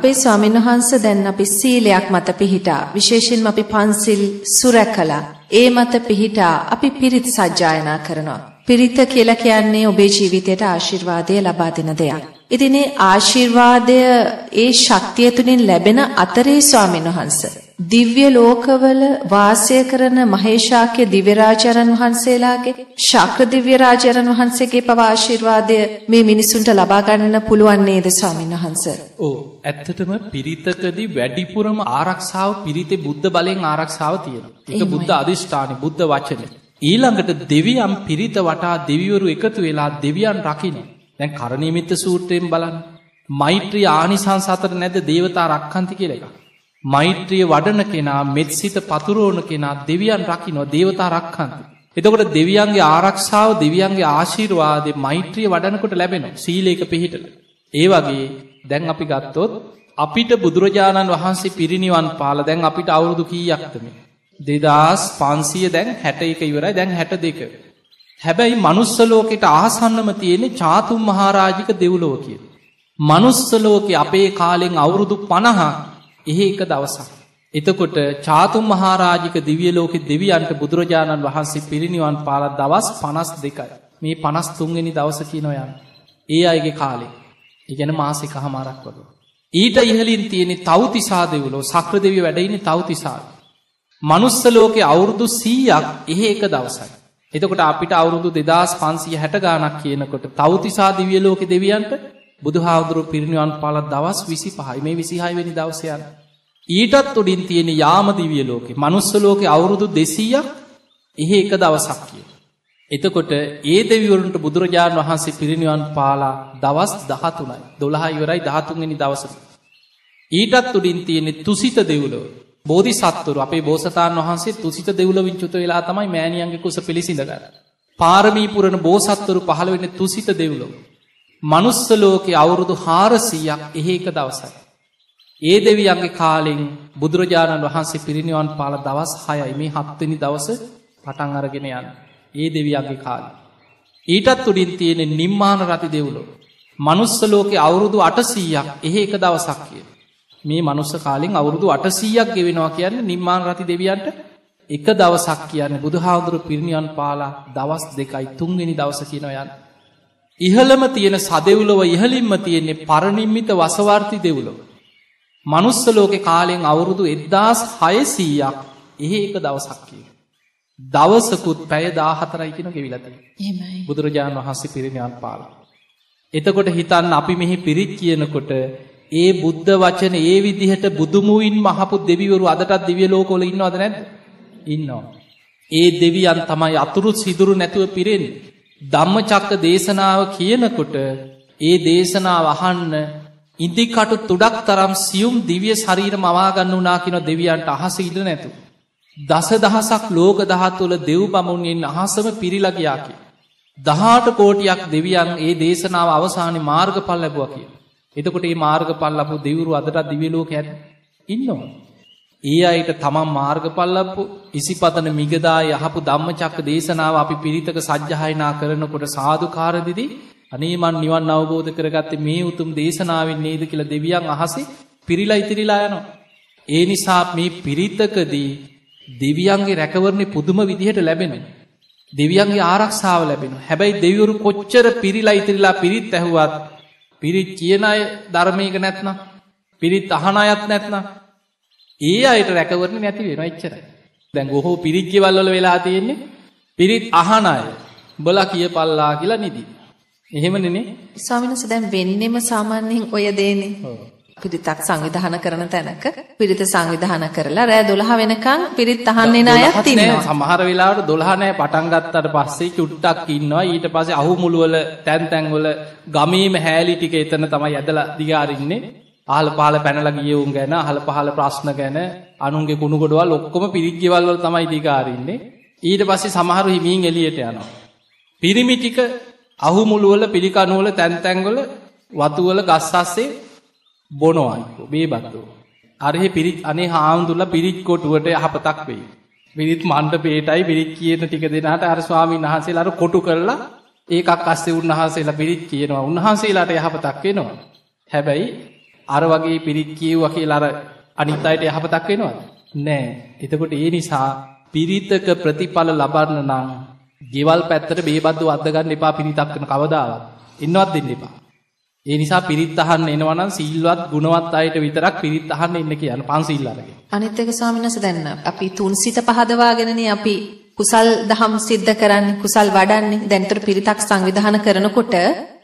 අපේ ස්වාමීන් වහන්ස දැන් අපි සීලයක් මත පිහිටා විශේෂයෙන්ම අපි පන්සිල් සුරැකලා ඒ මත පිහිටා අපි පිරිත් සජ්ජායනා කරනවා. පිරිත කියලා කියන්නේ ඔබේ ජීවිතයට ආශිර්වාදය ලබා දෙන දෙයක්. ඉතින් ඒ ආශිර්වාදය ඒ ශක්තිය තුලින් ලැබෙන අතරේ ස්වාමීන් වහන්ස දිව්‍ය ලෝකවල වාසය කරන මහේශාක්‍ය දිව්‍ය රාජාරන් වහන්සේලාගේ ශක්‍ර දිව්‍ය රාජාරන් වහන්සේගේ පව ආශිර්වාදය මේ මිනිසුන්ට ලබා ගන්න පුළුවන් නේද ස්වාමීන් වහන්ස? ඔව් ඇත්තටම පිරිතකදී වැඩිපුරම ආරක්ෂාව පිරිතේ බුද්ධ බලෙන් ආරක්ෂාව තියෙනවා. ඒක බුද්ධ අදිෂ්ඨානෙ බුද්ධ වචනේ. ඊළඟට දෙවියන් පිරිත වටා දෙවිවරු එකතු වෙලා දෙවියන් රකින්න. දැන් කරණීමිත්ත සූත්‍රයෙන් බලන්න. මෛත්‍රී ආනිසංස අතර නැද දේවතා රක්කන්ති කියලා එකක්. මෛත්‍රිය වඩන කෙනා මෙත්සිත පතුරෝණ කෙනා දෙවියන් රකින්නෝ දේවතා රක්කන්ති. එතකොට දෙවියන්ගේ ආරක්ෂාව දෙවියන්ගේ ආශීර්වාදේ මෛත්‍රිය වඩනකොට ලැබෙනවා සීලේක පිහිටල. ඒ වගේ දැන් අපි ගත්තොත් අපිට බුදුරජාණන් වහන්සේ පිරිනිවන් පාල දැන් අපිට අවුරුදු කීයක්තම. දෙදස් පන්සිය දැන් හැට එක ඉවරයි දැන් හැට දෙක. හැබැයි මනුස්සලෝකෙට ආසන්නම තියෙන චාතුම් මහාරාජික දෙව්ලෝ කිය. මනුස්සලෝකෙ අපේ කාලෙෙන් අවුරුදු පණහා එහෙ එක දවසක්. එතකොට චාතුම් මහාරාජික දිවියලෝකෙ දෙවියන්ට බුදුරජාණන් වහන්සේ පිරිනිවන් පාලත් දවස් පනස් දෙකයි. මේ පනස් තුන්ගෙන දවසකි නොයන්. ඒ අයගේ කාලේ. ඉගැන මාසික හමාරක් වගේ. ඊට ඉහලින් තියෙනෙ තවතිසා දෙවලෝ සක්‍ර දෙවි වැඩයිනි තවතිසා. මනුස්සලෝකෙ අවුරුදු සීයක් එහෙ එක දවසයි. එතකොට අපිට අවුරුදු දෙදස් පන්සිය හැට ගානක් කියනකොට තවතිසා දිවියලෝක දෙවියන්ට බුදුහාදුරු පිරිනිවන් පාලත් දවස් විසි පහයි මේ විසිහයිවෙනි දවසයන්. ඊටත් උඩින් තියෙන යාම දිවියලෝකෙ මනුස්සලෝක අවුරුදු දෙසීයක් එහෙ එක දවසක් කිය. එතකොට ඒ දෙවිවරුන්ට බුදුරජාණන් වහන්සේ පිරිනිවන් පාලා දවස් දහතුනයි දොළහා ඉවරයි දහතුන්ගනි දවස. ඊටත් උඩින් තියෙනෙ තුසිත දෙවුලෝ බෝධි සත්තුරු අපේ බෝසතාන් වහන්සේ තුසිත දෙව්ලවින් චුත වෙලා තමයි මෑණියන්ගේ කුස පිළිසිඳගන්න. පාරමීපුරණ බෝසත්තුරු පහළ වෙන තුසිත දෙව්ලොව. මනුස්සලෝකෙ අවුරුදු හාරසීයක් එහෙ එක දවසයි. ඒ දෙවියන්ගේ කාලෙෙන් බුදුරජාණන් වහන්සේ පිරිනිවන් පාල දවස් හයයි මේ හත්වනි දවස පටන් අරගෙන යන්න. ඒ දෙවියන්ගේ කාල. ඊටත් උඩින් තියෙන නිම්මාන රති දෙව්ලෝ. මනුස්සලෝකෙ අවුරුදු අටසීයක් එහෙ එක දවසක් කිය. මේ මනුස්ස කාලින් අවුරුදු අටසීයක් ගෙවෙනවා කියන්න නිර්මාණ රති දෙවියන්ට එක දවසක් කියන්න බුදුහාදුරු පිරිනිියන් පාලා දවස් දෙකයි තුන්වෙනි දවස කියනොයන්. ඉහළම තියෙන සදෙවුලව ඉහලින්ම තියෙන්නේ පරණිම්මිත වසවර්ති දෙවුලො. මනුස්සලෝක කාලෙන් අවුරුදු එද්දාස් හයසීයක් එහෙ එක දවසක් කිය. දවසකුත් පැය දාහතරයි කියෙන ගෙවිලත බුදුරජාණන් වහන්සේ පිරිනිියන් පාලා. එතකොට හිතන්න අපි මෙහි පිරිත් කියනකොට ඒ බුද්ධ වචන ඒ විදිහට බුදුමුවින් මහපු දෙවිවරු අදටත් දිවිය ලෝකොල ඉන්නවද නැද ඉන්නවා. ඒ දෙවියන් තමයි අතුරු සිදුරු නැතුව පිරෙන් ධම්ම චක්ක දේශනාව කියනකොට ඒ දේශනාව අහන්න ඉදිකටු තුඩක් තරම් සියුම් දිවිය ශරීර මවාගන්න වනාකින දෙවියන්ට අහස ඉඩ නැතු. දස දහසක් ලෝක දහත්තුවල දෙව් බමුණෙන් අහසම පිරිලගයාකි. දහාට කෝටියක් දෙවියන් ඒ දේශනාව අවසානය මාර්ග පල් ලැබුව කිය. එතකොට ඒ මාර්ග පල්ලපු දෙවරු අදටත් දිවියලෝක ඇත් ඉන්නවා. ඒ අයට තමන් මාර්ග පල්ලපු ඉසිපතන මිගදා යහපු ධම්ම චක්ක දේශනාව අපි පිරිතක සජ්්‍යහයනා කරනකොට සාධකාරදිදී අනේමන් නිවන් අවබෝධ කරගත්තේ මේ උතුම් දේශනාවෙන් නේද කියල දෙවියන් අහසේ පිරිලා ඉතිරිලා යනවා. ඒ නිසා මේ පිරිත්තකදී දෙවියන්ගේ රැකවරණය පුදුම විදිහට ලැබෙන. දෙවියන්ගේ ආරක්ෂාව ලැබෙන හැබැයි දෙවරු කොච්චර පිරිලා ඉතිරිලා පිරිත් ඇහුවත් පිරිත් කියන අය ධර්මයක නැත්නම් පිරිත් අහන අයත් නැත්නම් ඒ අයට රැකවරණ නැති වෙන එච්චරයි. දැන් ගොහෝ පිරිත්ගෙවල්වල වෙලා තියෙන්නේ පිරිත් අහන අය බලා කිය පල්ලා කියලා නිදී. එහෙමනනේ ස්වාමිනස දැන් වෙන්නෙම සාමාන්‍යයෙන් ඔය දේනේ. පිරිතක් සංවිධාන කරන තැනක පිරිත සංවිධාන කරලා රෑ 12 වෙනකන් පිරිත් අහන්නේ නැයත් ඉන්නවා. සමහර වෙලාවට 12 නෑ පටන් ගත්තට පස්සේ චුට්ටක් ඉන්නවා. ඊට පස්සේ අහු මුළු වල තැන් තැන් වල ගමේම හැලී ටික එතන තමයි ඇදලා දිගාරින්නේ. අහල පහල පැනලා ගියවුන් ගැන අහල පහල ප්‍රශ්න ගැන අනුන්ගේ කුණු ගොඩවල් ඔක්කොම පිරිත් ගෙවල් වල තමයි දිගාරින්නේ. ඊට පස්සේ සමහරු හිමින් එළියට යනවා. පිරිමි ටික අහු මුළු වල පිළිකණු වල තැන් තැන් වල වතු වල ගස් අස්සේ බොනවායිකෝ බේබත්තු. අරහෙ පිරිත් අනේ හාමුදුල්ල පිරිත් කොටුවට යහපතක් වෙයි. පිරිත් මණ්ඩ පේටයි පිරිත් කියන ටික දෙනාට අර ස්වාමීන් වහන්සේලාර කොටු කරලා ඒකක් අස්සේ උන්වහන්සේලා පිරිත් කියනවා උන්වහන්සේලාට යහපතක් වෙනවා. හැබැයි අර වගේ පිරිත් කියවුවා කියලා අර අනිත් අයට යහපතක් වෙනවද? නෑ. එතකොට ඒ නිසා පිරිතක ප්‍රතිඵල ලබන්න නම් ගෙවල් පැත්තට බේබද්ද වද්ද ගන්න එපා පිරිතක් කරන කවදාවත්. ඉන්නවත් දෙන්න එපා. ඒ නිසා පිරිත් අහන්න එනවනම් සීල්වත් ගුණවත් අයට විතරක් පිරිත් අහන්න එන්න කියන පන්සිල් අරගෙන. අනිත් එක ස්වාමීන් වහන්සේ දැන් අපි තුන් සිත පහදවාගෙනනේ අපි කුසල් දහම් සිද්ධ කරන්නේ කුසල් වඩන්නේ දැන්තර පිරිතක් සංවිධානය කරනකොට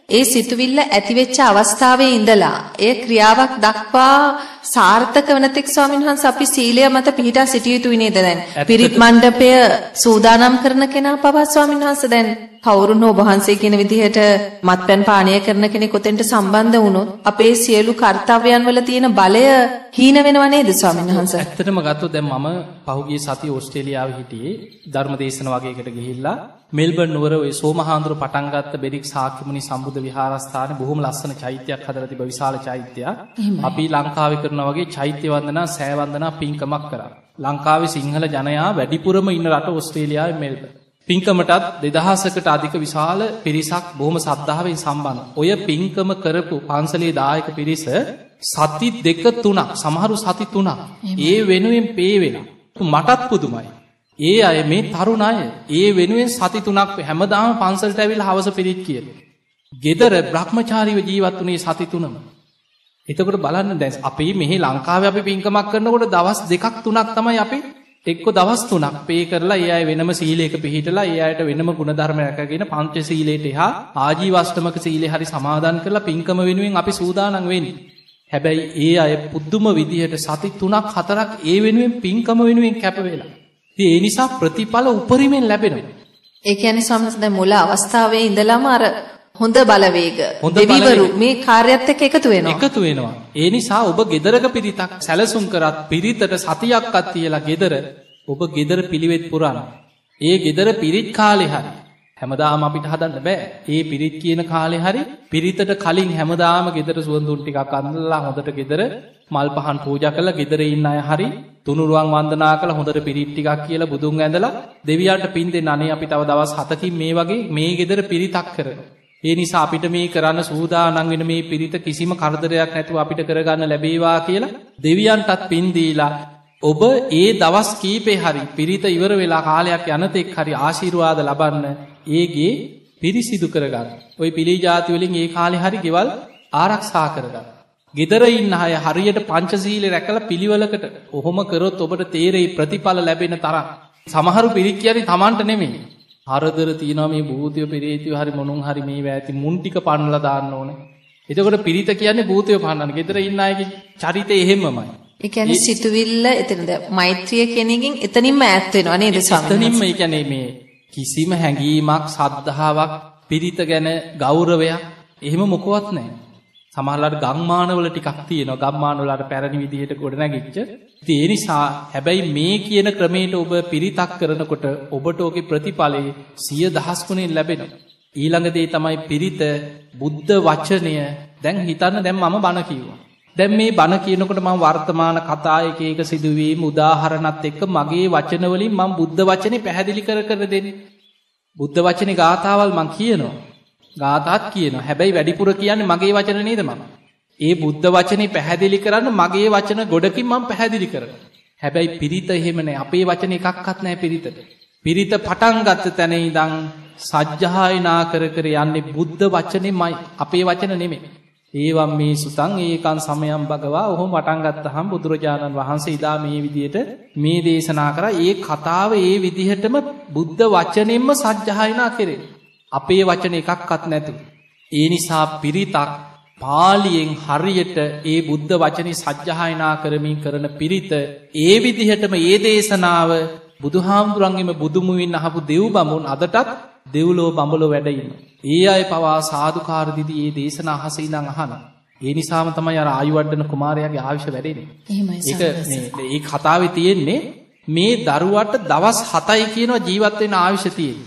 ඒ සිතුවිල්ල ඇතිවෙච්ච අවස්ථාවේ ඉඳලා ඒ ක්‍රියාවක් දක්වා සාර්ථක වනතෙක් ස්වාමීන් වහන්සේ අපි සීලය මත පිහිටා සිටිය යුතුයි නේද දැන් පිරිත් මණ්ඩපය සූදානම් කරන කෙනා පවා ස්වාමීන් වහන්සේ දැන් කවුරුන් හෝ වහන්සේ කියන විදිහට මත්පැන් පානය කරන කෙනෙක් උතෙන්ට සම්බන්ධ වුණොත් අපේ සියලු කාර්යයන් වල තියෙන බලය හීන වෙනව නේද ස්වාමීන් වහන්සේ? ඇත්තටම ගත්තොත් දැන් මම පහුගිය සතියේ ඕස්ට්‍රේලියාවේ හිටියේ ධර්මදේශන වගේකට ගිහිල්ලා මෙල්බර්න් නුවර ওই සෝමහාඳුර පටන් ගත්ත බෙරික් සාක්‍යමුනි සම්බුද්ධ විහාරස්ථානේ බොහොම ලස්සන චෛත්‍යයක් හදලා තිබ්බ විශාල චෛත්‍යයක්. අපි ලංකාවේ කරනා වගේ චෛත්‍ය වන්දනා සෑ වන්දනා පින්කමක් කරා. ලංකාවේ සිංහල ජනයා වැඩිපුරම ඉන්න රට ඕස්ට්‍රේලියාවේ මෙල්බර්න්. පින්කමටත් දෙදහසකට අධික විශාල පිරිසක් බොහොම සද්ධාවෙන් සම්බන්ධ. ඔය පින්කම කරපු පන්සලේ දායක පිරිස සති දෙක තුනක් සමහරු සති තුනක් ඒ වෙනුවෙන් පේවෙන. මටත් පුදුමයි. ඒ අය මේ තරුණ අය ඒ වෙනුවෙන් සති තුනක් හැමදාම පන්සල්ට ඇවිල් හවස පිරිත් කියල. ගෙදර බ්‍රහ්මචාරීව ජීවත් වනේ සති තුනම. එතකොට බලන්න දැස් අපි මෙහි ලංකාව අපි පින්කමක් කරනකොට දවස් දෙකක් තුනක් තමයි අපි එක්ක දවස් තුනක් පේ කරලා ඒ අය වෙනම සීලයක පිහිටලා ඒ අයට වෙනම ගුණධර්ම රැකගෙන පංච සීලයට එහා ආජීවස්ටමක සීලේ හරි සමාදන් කරලා පින්කම වෙනුවෙන් අපි සූදානම් වෙන්නේ. හැබැයි ඒ අය පුදුම විදිහට සති තුනක් හතරක් ඒ වෙනුවෙන් පින්කම වෙනුවෙන් කැප වෙලා. ඉතින් ඒ නිසා ප්‍රතිඵල උපරිමෙන් ලැබෙනවා. ඒ කියන්නේ සමහර දැන් මුල අවස්ථාවේ ඉඳලම අර හොඳ බලවේග දෙවිවරු මේ කාර්යයත් එක්ක එකතු වෙනවා. එකතු වෙනවා. ඒ නිසා ඔබ ගෙදරක පිරිතක් සැලසුම් කරත් පිරිතට සතියක්වත් තියලා ගෙදර ඔබ ගෙදර පිළිවෙත් පුරන්න. ඒ ගෙදර පිරිත් කාලේ හරි හැමදාම අපිට හදන්න බෑ. ඒ පිරිත් කියන කාලේ හරි පිරිතට කලින් හැමදාම ගෙදර සුවඳුන් ටිකක් අඳලා හොඳට ගෙදර මල් පහන් පූජා කරලා ගෙදර ඉන්න අය හරි තුනුරුවන් වන්දනා කරලා හොඳට පිරිත් ටිකක් කියලා බුදුන් ඇඳලා දෙවියන්ට පින් දෙන්න අනේ අපි තව දවස් 7කින් මේ වගේ මේ ගෙදර පිරිතක් කරනවා. ඒ නිසා අපිට මේ කරන්න සූදානම් වෙන මේ පිරිත කිසිම කරදරයක් නැතුව අපිට කරගන්න ලැබේවා කියලා දෙවියන්ටත් පින් දීලා ඔබ ඒ දවස් කීපේ හරි පිරිත ඉවර වෙලා කාලයක් යනතෙක් හරි ආශිර්වාද ලබන්න ඒගේ පිරිසිදු කරගන්න. ඔය පිළි ජාති වලින් ඒ කාලේ හරි ගෙවල් ආරක්ෂා කරගන්න. ගෙදර ඉන්න අය හරියට පංචශීලයේ රැකලා පිළිවෙලකට ඔහොම කරොත් ඔබට තේරෙයි ප්‍රතිඵල ලැබෙන තරම්. සමහරු කියන්නේ Tamanට නෙමෙයි. හරදර තියෙනවා මේ භූතය පෙරේතය හරි මොනුන් හරි මේ ඇති මුන්ටික පන්නල දාන්න ඕන එතකොට පිරිත කියන්නේ භූතය පන්නන්න ගෙදර ඉන්න අයගේ චරිතය එහෙමමයි ඒ කියන්නේ සිතුවිල්ල එතනද මෛත්‍රිය කෙනකින් එතනින්ම ඈත් වෙනවා නේද ඒ කියන්නේ මේ කිසිම හැඟීමක් සද්ධාාවක් පිරිත ගැන ගෞරවයක් එහෙම මොකවත් නැහැ සමහරලාට ගම්මානවල ටිකක් තියෙනවා ගම්මානවලට පැරණි විදිහට ගොඩනැගිච්ච. ඉතින් ඒ නිසා හැබැයි මේ කියන ක්‍රමයට ඔබ පිරිතක් කරනකොට ඔබට ඔගේ ප්‍රතිඵලයේ සිය දහස් ගුණෙන් ලැබෙනවා. ඊළඟ දේ තමයි පිරිත බුද්ධ වචනය දැන් හිතන්න දැන් මම බණ කිව්වා. දැන් මේ බණ කියනකොට මම වර්තමාන කතා එක එක සිදුවීම් උදාහරණත් එක්ක මගේ වචන වලින් මම බුද්ධ වචනේ පැහැදිලි කර කර දෙන්නේ. බුද්ධ වචනේ ගාථාවල් මම කියනවා. ගාතාත් කියනවා. හැබැයි වැඩිපුර කියන්නේ මගේ වචන නේද මම. ඒ බුද්ධ වචනේ පැහැදිලි කරන්න මගේ වචන ගොඩකින් මම පැහැදිලි කරනවා. හැබැයි පිරිත එහෙම නැහැ. අපේ වචන එකක්වත් නැහැ පිරිතට. පිරිත පටන් ගත්ත තැන ඉඳන් සජ්ජහායනා කර කර යන්නේ බුද්ධ වචනේමයි. අපේ වචන නෙමෙයි. ඒවම් මේ සුතං ඒකන් සමයම් භගවා ඔහොම පටන් ගත්තහම බුදුරජාණන් වහන්සේ ඉදා මේ විදියට මේ දේශනා කරා ඒ කතාව ඒ විදිහටම බුද්ධ වචනෙන්ම සජ්ජහායනා කෙරේ. අපේ වචන එකක්වත් නැතු. ඒ නිසා පිරිතක් පාලියෙන් හරියට ඒ බුද්ධ වචනි සජ්්‍යහයනා කරමින් කරන පිරිත ඒ විදිහටම ඒ දේශනාව බුදුහාමුදුරන්ගේම බුදුමුවින් අහපු දෙව් බමුන් අදටත් දෙව්ලෝ බඹලෝ වැඩයින්න. ඒ අය පවා සාධකාරදිදි ඒ දේශන අහසයිනං අහන. ඒ නිසාම තමයි අර ආයුවඩ්ඩන කුමාරයාගේ ආවිශ වැඩෙන. ඒ කතාව තියෙන්නේ මේ දරුවට දවස් හතයි කියනවා ජීවත්වෙන ආවිශතියෙන්.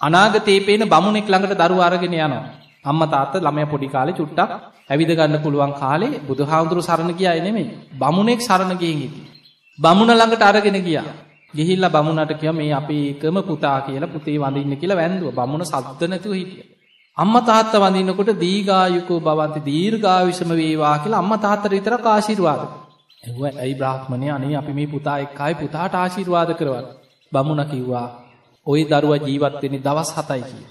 අනාගතේ පේන බමුණෙක් ළඟට දරුවා අරගෙන යනවා. අම්මා තාත්තා ළමයා පොඩි කාලේ චුට්ටක් ඇවිද ගන්න පුළුවන් කාලේ බුදුහාමුදුරු සරණ ගියායි නෙමෙයි. බමුණෙක් සරණ ගිහින් හිටියේ. බමුණ ළඟට අරගෙන ගියා. ගිහිල්ලා බමුණට කිව්වා මේ අපේ එකම පුතා කියලා පුතේ වඳින්න කියලා වැන්දුවා. බමුණ සද්ද නැතුව හිටියා. අම්ම තාත්ත වඳන්නකොට දීගායුකෝ බවන්ති දීර්ගාවිෂම වේවා කියලා අම්ම තාත්තර විතර ආශිර්වාද. එව ඇයි බ්‍රාහ්මණය අනේ අපි මේ පුතා එක්කායි පුතාට ආශිර්වාද කරවන්න. බමුණ කිව්වා ඔය දරුව ජීවත්වෙනි දවස් හතයි කිය.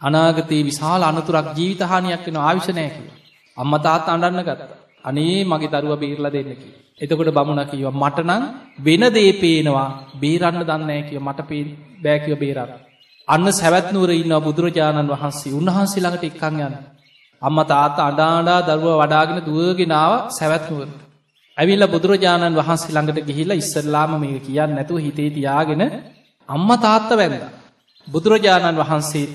අනාගතයේ විශාල අනතුරක් ජීවිතහානියක් වෙන ආවිශනය කිය. අම්ම තාත් අඩන්න ගත්ත. අනේ මගේ දරුව බේරල දෙන්නකි. එතකොට බමුණ කියව මටනං වෙන දේ පේනවා බේරන්න දන්නෑ කිය මට පේ බෑකිව බේරන්න. අන්න සැවැත්නුවර ඉන්න බුදුරජාණන් වහන්සේ උන්වහන්සේ ළඟට එක්කං යන්න. අම්ම තාත්ත අඩාඩා දරුව වඩාගෙන දුවගෙනාව සැවැත්නුවරට. ඇවිල්ල බුදුරජාණන් වහන්සේ ළඟට ගිහිල්ලා ඉස්සල්ලාම මේ කියන්න නැතුව හිතේ තියාගෙන අම්ම තාත්ත වැැඳ. බුදුරජාණන් වහන්සේ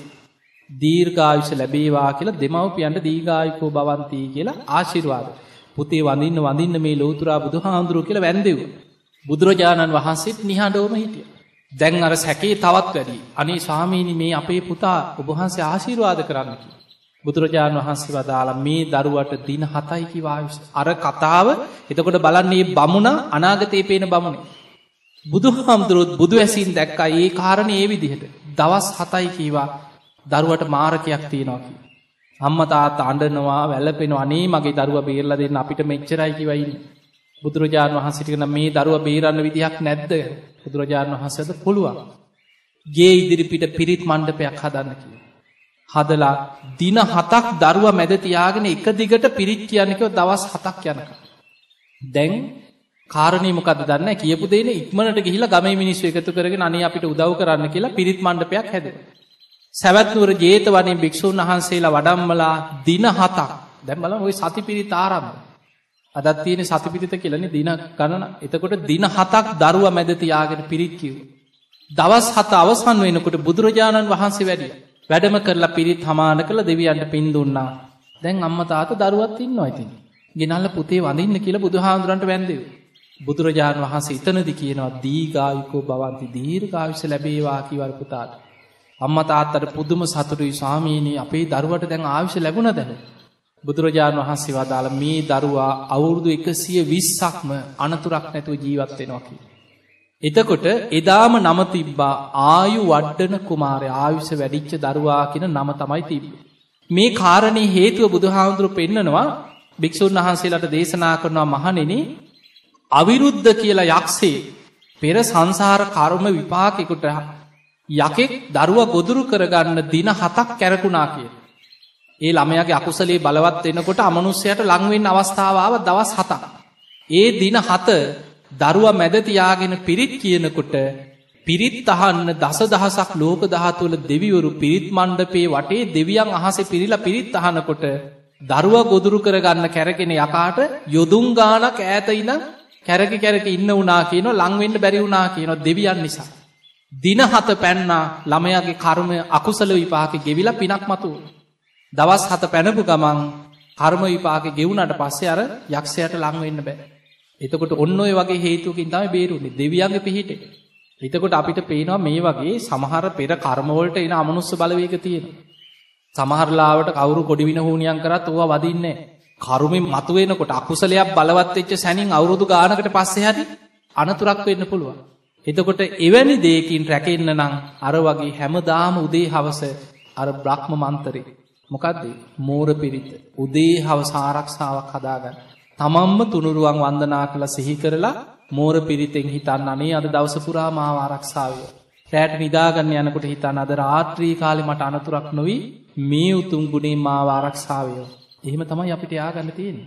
දීර්ඝායුෂ ලැබේවා කියලා දෙමවපියන්ට දීගායකෝ බවන්තී කියලා ආශිර්වාද. පුතේ වඳන්න වඳන්න මේ ලෝතුරා බුදු හාමුදුරුව කියල වැැන්දෙව. බුදුරජාණන් වහන්සේත් නිහඬෝම හිටිය. දැන් අර සැකේ තවත් වැඩි. අනේ ස්වාමීනි මේ අපේ පුතා ඔබහන්සේ ආශීර්වාද කරන්නකි. බුදුරජාණන් වහන්සේ වදාලා මේ දරුවට දින හතයිකි වාවිශ. අර කතාව එතකොට බලන්නේ බමුණ අනාගතයේ පේන බමුණේ. බුදු හාමුදුරුවත් බුදු ඇසින් දැක්කා ඒ කාරණ ඒ විදිහට දවස් හතයි කීවා දරුවට මාරකයක් තියෙනවාකි. අම්ම තාත් අඩනවා වැලපෙන අනේ මගේ දරුව බේරල දෙන්න අපිට මෙච්චරයි කිවයින්න. බුදුරජාණන් වහන්සිටිකන මේ දරුව බේරන්න විදිහක් නැද්ද බුදුරජාණන් වහන්සද පුළුවන්. ගේ ඉදිරිපිට පිරිත් මණ්ඩපයක් හදන්න කිය. හදලා දින හතක් දරුව මැදතියාගෙන එක දිගට පිරිත් කියන්නකව දවස් හතක් යනක. දැන් කාරණය මොකද දන්න කියපු දේන ඉක්මනට ගිහිලා ගම මිනිස් එකතු කරගෙන අනේ අපිට උදව් කරන්න කියලා පිරිත් මණ්ඩපයක් හැද. සැවැත්නුවර ජේත වනින් භික්‍ෂූන් වහන්සේලා වඩම්මලා දින හතක් දැම්බල ඔයි සති පිරි තාරම්ම. අදත් තියෙන සතිපිරිත කියලන දින ගණන එතකොට දින හතක් දරුව මැදතියාගෙන පිරිත් කිව්. දවස් හත අවසන් වෙනකොට බුදුරජාණන් වහන්සේ වැඩිය. වැඩම කරලා පිරිත් හමාන කළ දෙවියන්ට පින් දුන්නා. දැන් අම්ම තාත දරුවත් ඉන්න ඇතින්. ගෙනල්ල පුතේ වඳන්න කියලා බුදුහාමුදුරන්ට වැන්දව. බුදුරජාණන් වහන්සේ ඉතනදි කියනවා දීගායුකෝ බවන්ති දීර්ඝාවිශ ලැබේවා කිවරපුතාට. අම්ම තාත්තට පුදුම සතුරුයි ස්වාමීනී අපේ දරුවට දැන් ආවිශ ලැබුණ දැන. බුදුරජාණන් වහන්සේ වදාළ මේ දරුවා අවුරුදු එකසිය විස්සක්ම අනතුරක් නැතුව ජීවත්වෙනවාකි. එතකොට එදාම නම තිබ්බා ආයු වඩ්ඩන කුමාරය ආයුෂ වැඩිච්ච දරුවා කියෙන නම තමයි තිබ. මේ කාරණය හේතුව බුදුහාමුදුරු පෙන්න්නනවා භික්‍ෂූන් වහන්සේලට දේශනා කරනවා මහනෙන අවිරුද්ධ කියලා යක්සේ පෙර සංසාර කරුම විපාකෙකුට යකෙක් දරුව ගොදුරු කරගන්න දින හතක් කැරකුණා කිය. ඒ ළමයාගේ අකුසලේ බලවත් එනකොට අමනුස්්‍යයට ලංවෙන් අවස්ථාවාව දවස් හතක්. ඒ දින හත දරුව මැදතියාගෙන පිරිත් කියනකොට පිරිත් අහන්න දස දහසක් ලෝක දහතුවල දෙවිවරු පිරිත් මණ්ඩපේ වටේ දෙවියන් අහසේ පිරිල පිරිත් අහනකොට දරුව ගොදුරු කරගන්න කැරගෙන යකාට යොදුන් ගානක් ඈතයින කැරකි කැරක ඉන්න වනා කියන ලංවෙන්ඩ බැරි වුනා කියන දෙවියන් නිසා. දින හත පැන්නා ළමයාගේ කර්මය අකුසල විපාක ගෙවිලා පිනක් මතුව. දවස් හත පැනපු ගමන් කර්ම විපාක ගෙවුණට පස්සේ අර යක්ෂයට ලංවෙන්න බෑ. එතකොට ඔන්න ඔය වගේ හේතුකින් තම බේරුන්නේ දෙවියන්ගේ පිහිට. එතකොට අපිට පේනවා මේ වගේ සමහර පෙර කර්මවලට එන අමනුස්ස බලවේක තියෙන. සමහරලාවට කවරු කොඩිවින හූනියන් කරත් ඕවා වදින්නේ. කරුමින් මතුවෙනකොට අකුසලයක් බලවත්වෙච්ච සැනින් අවුරුදු ගානකට පස්සේ හරි අනතුරක් වෙන්න පුළුවන්. එතකොට එවැනි දේකින් රැකෙන්න්න නං අර වගේ හැමදාම උදේ හවස අර බ්‍රහ්ම මන්තරේ මොකක්ද මෝර පිරිත උදේ හවසාරක්ෂාවක් හදාගන්න. තමම්ම තුනුරුවන් වන්දනා කළ සිහි කරලා මෝර පිරිතෙන් හිතන්න අනේ අද දවසපුරා මාව ආරක්ෂාවය. රෑට නිදාගන්න යනකොට හිතන්න අද රාත්‍රී කාලි මට අනතුරක් නොවී මේ උතුම් ගුණේ මාව ආරක්ෂාවයෝ. එහෙම තමයි අපිට යාගන්න තියෙන.